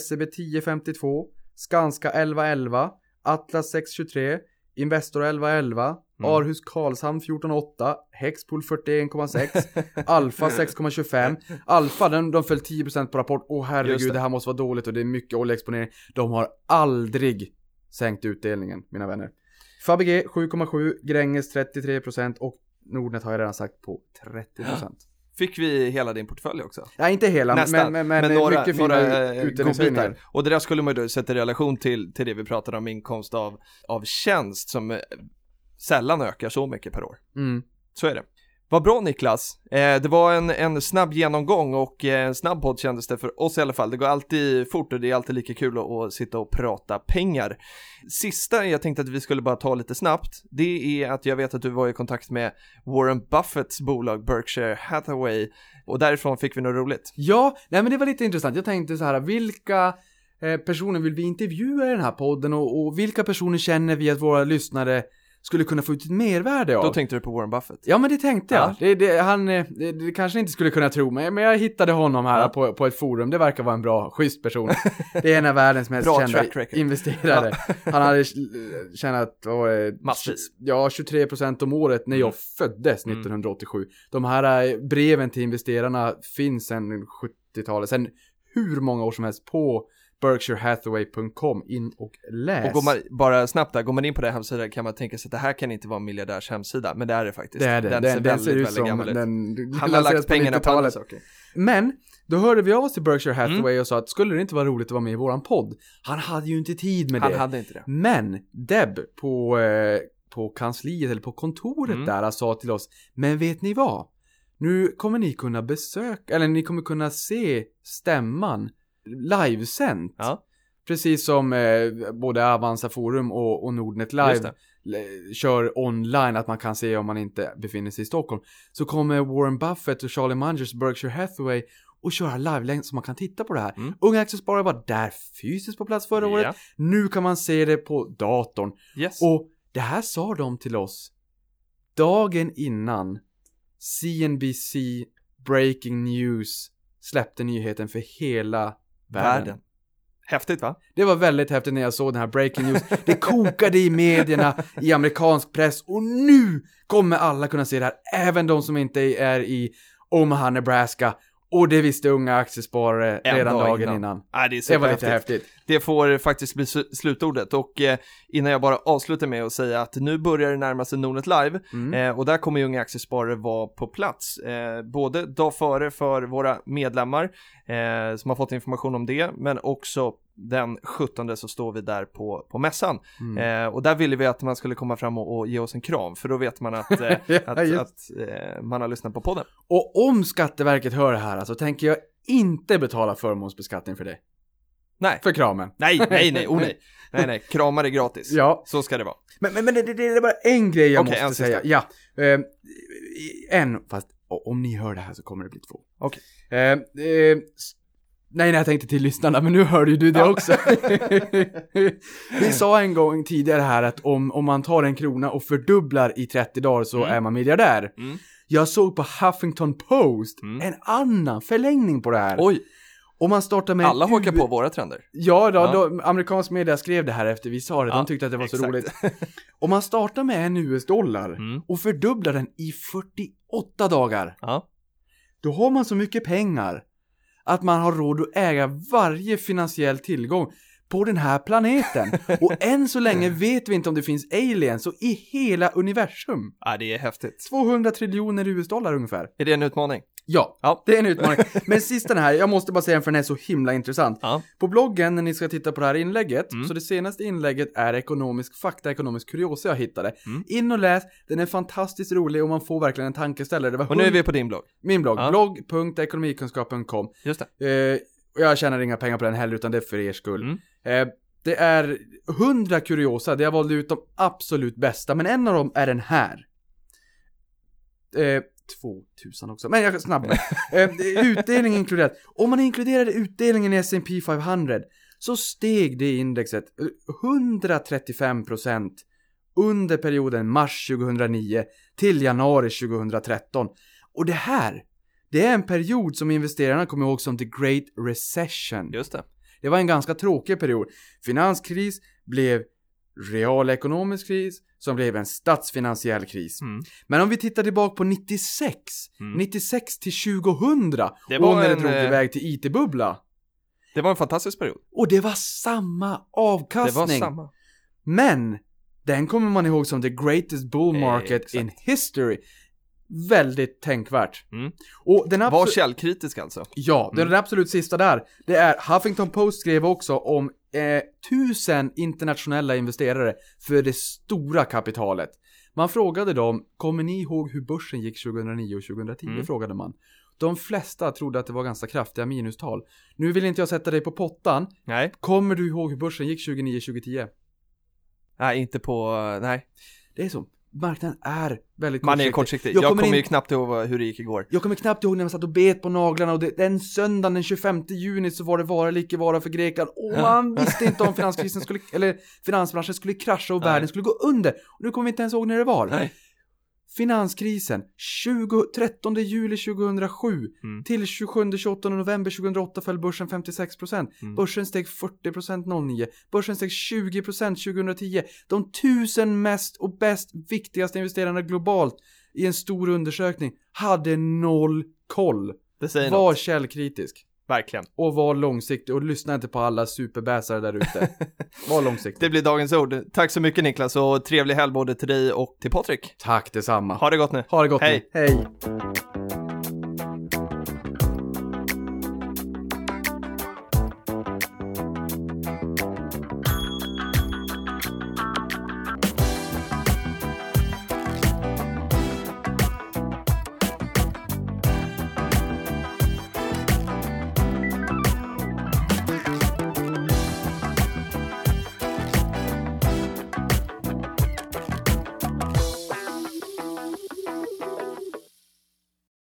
SEB 1052, Skanska 1111, Atlas 623, Investor 1111, Mm. Arhus Karlshamn 1408, Hexpool 41,6, Alfa 6,25. Alfa, den, de föll 10% på rapport. Åh herregud, det. det här måste vara dåligt och det är mycket oljeexponering. De har aldrig sänkt utdelningen, mina vänner. Fabege 7,7, Gränges 33% och Nordnet har jag redan sagt på 30%. Fick vi hela din portfölj också? Nej, inte hela, Nästan, men, men, men, några, mycket fina några eh, utdelningshöjningar. godbitar. Och det där skulle man ju då sätta i relation till, till det vi pratade om inkomst av, av tjänst som eh, sällan ökar så mycket per år. Mm. Så är det. Vad bra Niklas. Eh, det var en, en snabb genomgång och eh, en snabb podd kändes det för oss i alla fall. Det går alltid fort och det är alltid lika kul att, att sitta och prata pengar. Sista jag tänkte att vi skulle bara ta lite snabbt, det är att jag vet att du var i kontakt med Warren Buffetts bolag Berkshire Hathaway och därifrån fick vi något roligt. Ja, nej men det var lite intressant. Jag tänkte så här, vilka eh, personer vill vi intervjua i den här podden och, och vilka personer känner vi att våra lyssnare skulle kunna få ut ett mervärde av? Då tänkte du på Warren Buffett. Ja men det tänkte jag. Ja. Det, det, han, eh, det, det kanske inte skulle kunna tro mig, men jag hittade honom här Ja. på, på ett forum. Det verkar vara en bra, schysst person. Det är en av världens mest Bra kända investerare. Han hade tjänat? Massvis. Ja, 23% om året när jag Mm. föddes Mm. 1987. De här eh, breven till investerarna finns sedan 70-talet, sen hur många år som helst på berkshirehathaway.com. In och läs. Och går man, bara snabbt där, går man in på den hemsidan kan man tänka sig att det här kan inte vara en miljardärs hemsida, men det är det faktiskt. det är det. Den, Den, ser den, väldigt, ser ut väldigt som gammal ut. den Han har lagt pengarna på andra 90-talet. saker. Men, då hörde vi av oss till Berkshire Mm. Hathaway och sa att skulle det inte vara roligt att vara med i våran podd? Han hade ju inte tid med Han det. hade inte det. Men Deb på, eh, på kansliet eller på kontoret Mm. där sa till oss, men vet ni vad? Nu kommer ni kunna besöka, eller ni kommer kunna se stämman livesänt. Ja. Precis som eh, både Avanza Forum och, och Nordnet Live kör online, att man kan se om man inte befinner sig i Stockholm. Så kommer Warren Buffett och Charlie Mungers Berkshire Hathaway och köra live så man kan titta på det här. Mm. Unga Aktiesparare var där fysiskt på plats förra året. Ja. Nu kan man se det på datorn. Yes. Och det här sa de till oss dagen innan CNBC Breaking News släppte nyheten för hela världen. Världen. Häftigt va? Det var väldigt häftigt när jag såg den här breaking news. Det kokade i medierna, i amerikansk press och nu kommer alla kunna se det här. Även de som inte är i Omaha, Nebraska. Och det visste unga aktiesparare En redan dag dagen innan. innan. Nej, det Det var lite superhäftigt. häftigt. Det får faktiskt bli sl- slutordet och eh, innan jag bara avslutar med att säga att nu börjar det närma sig Nordnet Live Mm. eh, och där kommer Unga Aktiesparare vara på plats. Eh, både dag före för våra medlemmar eh, som har fått information om det men också den 17 så står vi där på, på mässan. Mm. Eh, och där ville vi att man skulle komma fram och, och ge oss en kram för då vet man att, eh, Ja, att, att eh, man har lyssnat på podden. Och om Skatteverket hör det här så tänker jag inte betala förmånsbeskattning för det. Nej, För kramen. nej, nej, nej, oh nej. Nej, nej, kramar är gratis. Ja. Så ska det vara. Men, men, men det, det, det är bara en grej jag en måste sista. säga. Ja. Eh, en, fast om ni hör det här så kommer det bli två. Okej. Eh, eh, s- nej, nej, jag tänkte till lyssnarna, men nu hörde ju du det Ja. också. Vi sa en gång tidigare här att om, om man tar en krona och fördubblar i 30 dagar så Mm. är man miljardär. Mm. Jag såg på Huffington Post Mm. en annan förlängning på det här. Oj, Om man startar med alla hakar på våra trender. Ja, då, Ja. Då, amerikansk media skrev det här efter vi sa det. Ja, De tyckte att det var så exakt. roligt. Om man startar med en US-dollar Mm. och fördubblar den i 48 dagar. Ja. då har man så mycket pengar att man har råd att äga varje finansiell tillgång på den här planeten. Och än så länge vet vi inte om det finns aliens och i hela universum. Ja, det är häftigt. 200 triljoner US-dollar ungefär. Är det en utmaning? Ja, Ja. det är en utmaning. Men sista den här, jag måste bara säga den för den är så himla intressant. Ja. På bloggen när ni ska titta på det här inlägget, Mm. så det senaste inlägget är ekonomisk fakta, ekonomisk kuriosa jag hittade. Mm. In och läs, den är fantastiskt rolig och man får verkligen en tankeställare. Och nu är vi på din blogg. Min blogg, Ja. blogg.ekonomikunskapen.com. Just det. Eh, och jag tjänar inga pengar på den heller, utan det är för er skull. Mm. Eh, det är 100 kuriosa, där jag valde ut de absolut bästa, men en av dem är den här. Eh, 2000 också, men jag är snabb eh, Utdelning inkluderat. Om man inkluderade utdelningen i S&P 500 så steg det indexet eh, 135% under perioden mars 2009 till januari 2013. Och det här, det är en period som investerarna kommer ihåg som the Great Recession. Just det. Det var en ganska tråkig period. Finanskris blev realekonomisk kris som blev en statsfinansiell kris. Mm. Men om vi tittar tillbaka på 96, Mm. 96 till 2000 Det och var när det en, drog eh, iväg till IT-bubbla. Det var en fantastisk period. Och det var samma Det avkastning. var samma. Men den kommer man ihåg som the greatest bull market Exakt. in history. Väldigt tänkvärt. Mm. Och den Var källkritisk alltså. Ja, det Mm. den absolut sista där. Det är Huffington Post skrev också om eh, tusen internationella investerare för det stora kapitalet. Man frågade dem, kommer ni ihåg hur börsen gick 2009 och 2010? Mm. frågade man. De flesta trodde att det var ganska kraftiga minustal. Nu vill inte jag sätta dig på pottan. Nej. Kommer du ihåg hur börsen gick 2009-2010? Nej, inte på, nej. Det är så. Marknaden är väldigt Man är kortsiktig. kortsiktig. Jag Jag, kommer kommer ju in- knappt ihåg hur det gick igår. Jag kommer knappt ihåg när man satt och bet på naglarna och det, den söndagen den 25 juni så var det vara eller icke vara för Grekland och man visste inte om finanskrisen skulle, eller finansbranschen skulle krascha och Nej. världen skulle gå under. Och nu kommer vi inte ens ihåg när det var. Nej. Finanskrisen, 20, 13 juli 2007 Mm. till 27-28 november 2008 föll börsen 56%. Mm. Börsen steg 40% 09. Börsen steg 20% 2010. De tusen mest och bäst viktigaste investerarna globalt i en stor undersökning hade noll koll. Det säger Var något. källkritisk. Verkligen. Och var långsiktig och lyssna inte på alla superbäsare där ute. Var långsiktig. Det blir dagens ord. Tack så mycket Niklas och trevlig helg både till dig och till Patrik. Tack detsamma. Ha det gott nu. Ha det gott Hej. nu. Hej.